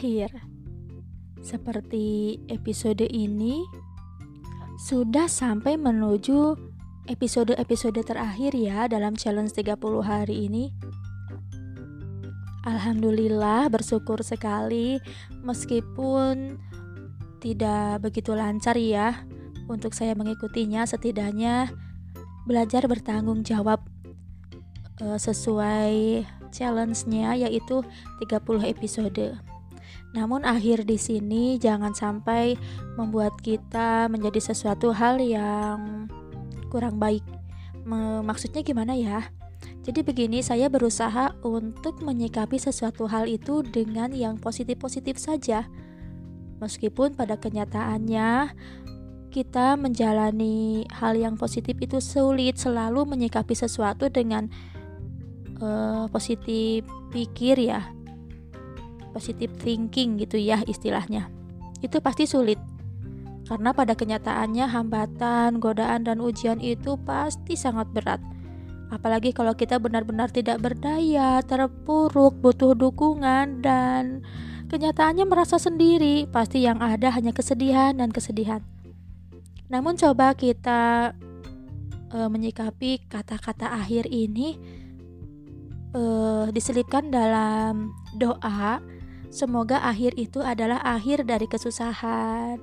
berakhir. Seperti episode ini sudah sampai menuju episode-episode terakhir ya dalam challenge 30 hari ini. Alhamdulillah bersyukur sekali meskipun tidak begitu lancar ya untuk saya mengikutinya setidaknya belajar bertanggung jawab uh, sesuai challenge-nya yaitu 30 episode. Namun akhir di sini jangan sampai membuat kita menjadi sesuatu hal yang kurang baik. Maksudnya gimana ya? Jadi begini, saya berusaha untuk menyikapi sesuatu hal itu dengan yang positif-positif saja. Meskipun pada kenyataannya kita menjalani hal yang positif itu sulit selalu menyikapi sesuatu dengan uh, positif pikir ya. Positif thinking gitu ya istilahnya. Itu pasti sulit. Karena pada kenyataannya hambatan, godaan dan ujian itu pasti sangat berat Apalagi kalau kita benar-benar tidak berdaya, terpuruk, butuh dukungan, dan kenyataannya merasa sendiri, pasti yang ada hanya kesedihan dan kesedihan. Namun, coba kita e, menyikapi kata-kata akhir ini e, diselipkan dalam doa. Semoga akhir itu adalah akhir dari kesusahan,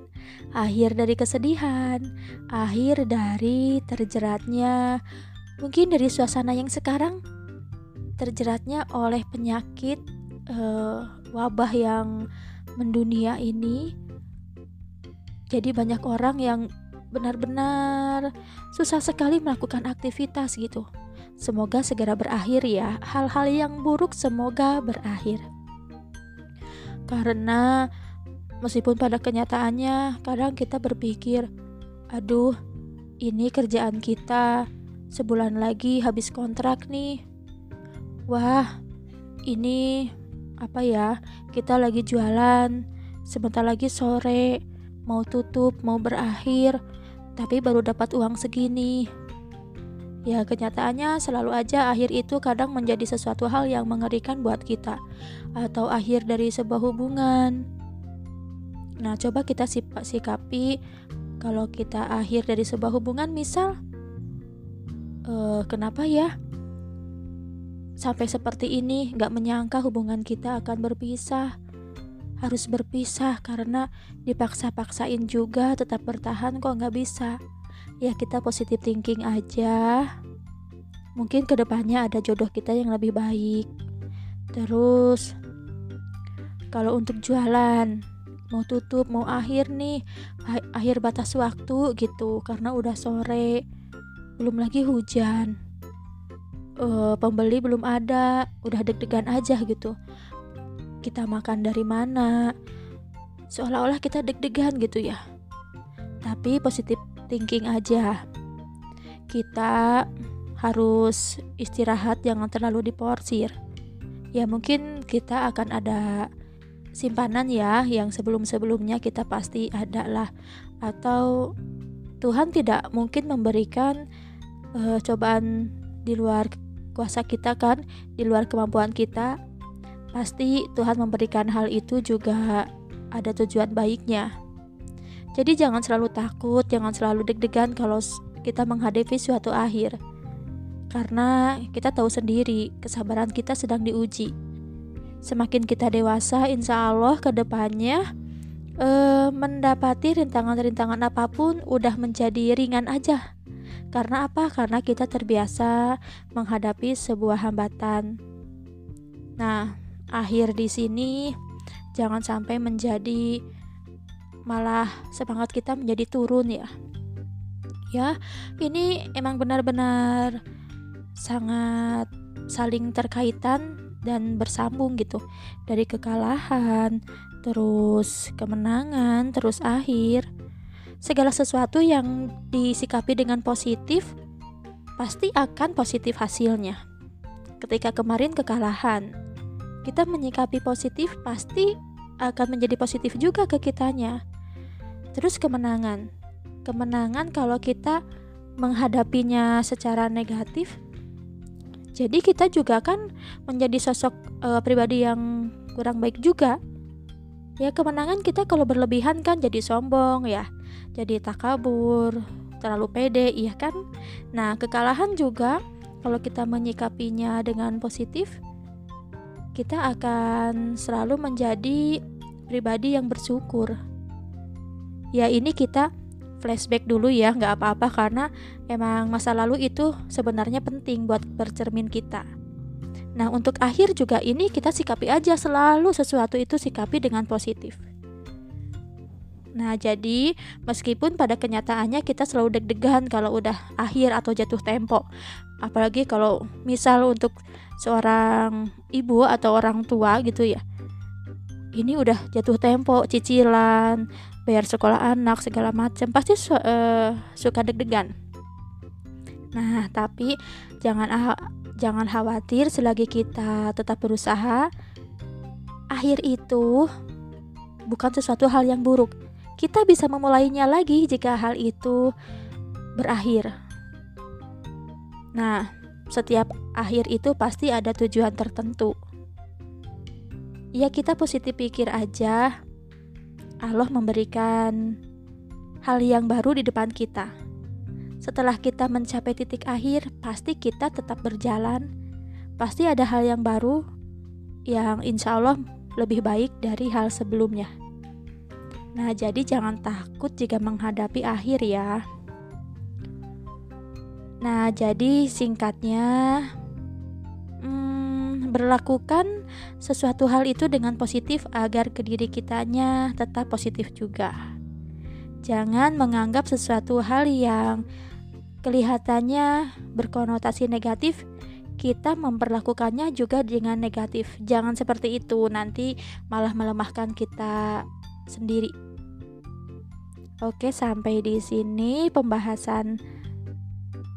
akhir dari kesedihan, akhir dari terjeratnya Mungkin dari suasana yang sekarang terjeratnya oleh penyakit uh, wabah yang mendunia ini. Jadi banyak orang yang benar-benar susah sekali melakukan aktivitas gitu. Semoga segera berakhir ya. Hal-hal yang buruk semoga berakhir. Karena meskipun pada kenyataannya kadang kita berpikir, aduh, ini kerjaan kita Sebulan lagi habis kontrak nih. Wah, ini apa ya? Kita lagi jualan. Sebentar lagi sore, mau tutup, mau berakhir, tapi baru dapat uang segini. Ya, kenyataannya selalu aja akhir itu kadang menjadi sesuatu hal yang mengerikan buat kita, atau akhir dari sebuah hubungan. Nah, coba kita sikapi kalau kita akhir dari sebuah hubungan, misal uh, kenapa ya sampai seperti ini gak menyangka hubungan kita akan berpisah harus berpisah karena dipaksa-paksain juga tetap bertahan kok gak bisa ya kita positif thinking aja. Mungkin ke depannya ada jodoh kita yang lebih baik. Terus kalau untuk jualan mau tutup mau akhir nih akhir batas waktu gitu karena udah sore belum lagi hujan. Uh, pembeli belum ada udah deg-degan aja gitu. Kita makan dari mana? Seolah-olah kita deg-degan gitu ya. Tapi positif thinking aja. Kita harus istirahat jangan terlalu diporsir. Ya mungkin kita akan ada simpanan ya yang sebelum-sebelumnya kita pasti ada lah. Atau Tuhan tidak mungkin memberikan uh, cobaan di luar kuasa kita kan, di luar kemampuan kita, pasti Tuhan memberikan hal itu juga ada tujuan baiknya. Jadi jangan selalu takut, jangan selalu deg-degan kalau kita menghadapi suatu akhir. Karena kita tahu sendiri, kesabaran kita sedang diuji. Semakin kita dewasa, insya Allah ke depannya eh, mendapati rintangan-rintangan apa pun udah menjadi ringan aja karena apa? Karena kita terbiasa menghadapi sebuah hambatan. Nah, akhir di sini jangan sampai menjadi malah semangat kita menjadi turun ya. Ya, ini emang benar-benar sangat saling terkaitan dan bersambung gitu. Dari kekalahan, terus kemenangan, terus akhir segala sesuatu yang disikapi dengan positif pasti akan positif hasilnya. Ketika kemarin kekalahan, kita menyikapi positif pasti akan menjadi positif juga ke kitanya. Terus kemenangan. Kemenangan kalau kita menghadapinya secara negatif, jadi kita juga kan menjadi sosok e, pribadi yang kurang baik juga. Ya kemenangan kita kalau berlebihan kan jadi sombong ya, jadi takabur, terlalu pede, iya kan? Nah, kekalahan juga kalau kita menyikapinya dengan positif, kita akan selalu menjadi pribadi yang bersyukur. Ya ini kita flashback dulu ya, nggak apa-apa karena emang masa lalu itu sebenarnya penting buat bercermin kita. Nah, untuk akhir juga ini kita sikapi aja selalu sesuatu itu sikapi dengan positif. Nah, jadi meskipun pada kenyataannya kita selalu deg-degan kalau udah akhir atau jatuh tempo. Apalagi kalau misal untuk seorang ibu atau orang tua gitu ya. Ini udah jatuh tempo, cicilan, bayar sekolah anak segala macam, pasti su uh, suka deg-degan. Nah, tapi jangan Jangan khawatir selagi kita tetap berusaha. Akhir itu bukan sesuatu hal yang buruk. Kita bisa memulainya lagi jika hal itu berakhir. Nah, setiap akhir itu pasti ada tujuan tertentu. Ya, kita positif pikir aja. Allah memberikan hal yang baru di depan kita. Setelah kita mencapai titik akhir, pasti kita tetap berjalan. Pasti ada hal yang baru yang insya Allah lebih baik dari hal sebelumnya. Nah, jadi jangan takut jika menghadapi akhir ya. Nah, jadi singkatnya, berlakukan sesuatu hal itu dengan positif agar ke diri kitanya tetap positif juga. Jangan menganggap sesuatu hal yang kelihatannya berkonotasi negatif, kita memperlakukannya juga dengan negatif. Jangan seperti itu, nanti malah melemahkan kita sendiri. Oke, sampai di sini pembahasan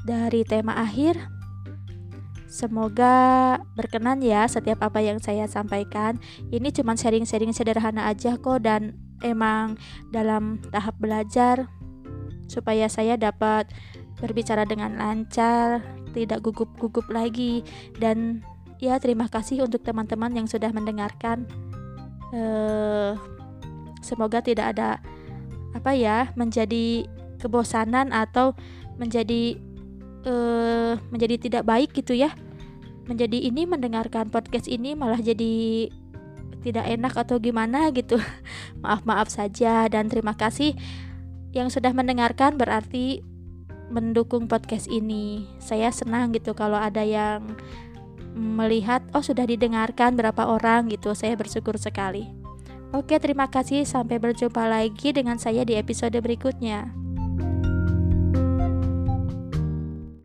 dari tema akhir. Semoga berkenan ya setiap apa yang saya sampaikan. Ini cuma sharing-sharing sederhana aja kok dan emang dalam tahap belajar supaya saya dapat berbicara dengan lancar, tidak gugup-gugup lagi dan ya terima kasih untuk teman-teman yang sudah mendengarkan. Uh, semoga tidak ada apa ya menjadi kebosanan atau menjadi uh, menjadi tidak baik gitu ya. Menjadi ini mendengarkan podcast ini malah jadi tidak enak atau gimana gitu. Maaf-maaf saja dan terima kasih yang sudah mendengarkan berarti mendukung podcast ini. Saya senang gitu kalau ada yang melihat oh sudah didengarkan berapa orang gitu. Saya bersyukur sekali. Oke, terima kasih. Sampai berjumpa lagi dengan saya di episode berikutnya.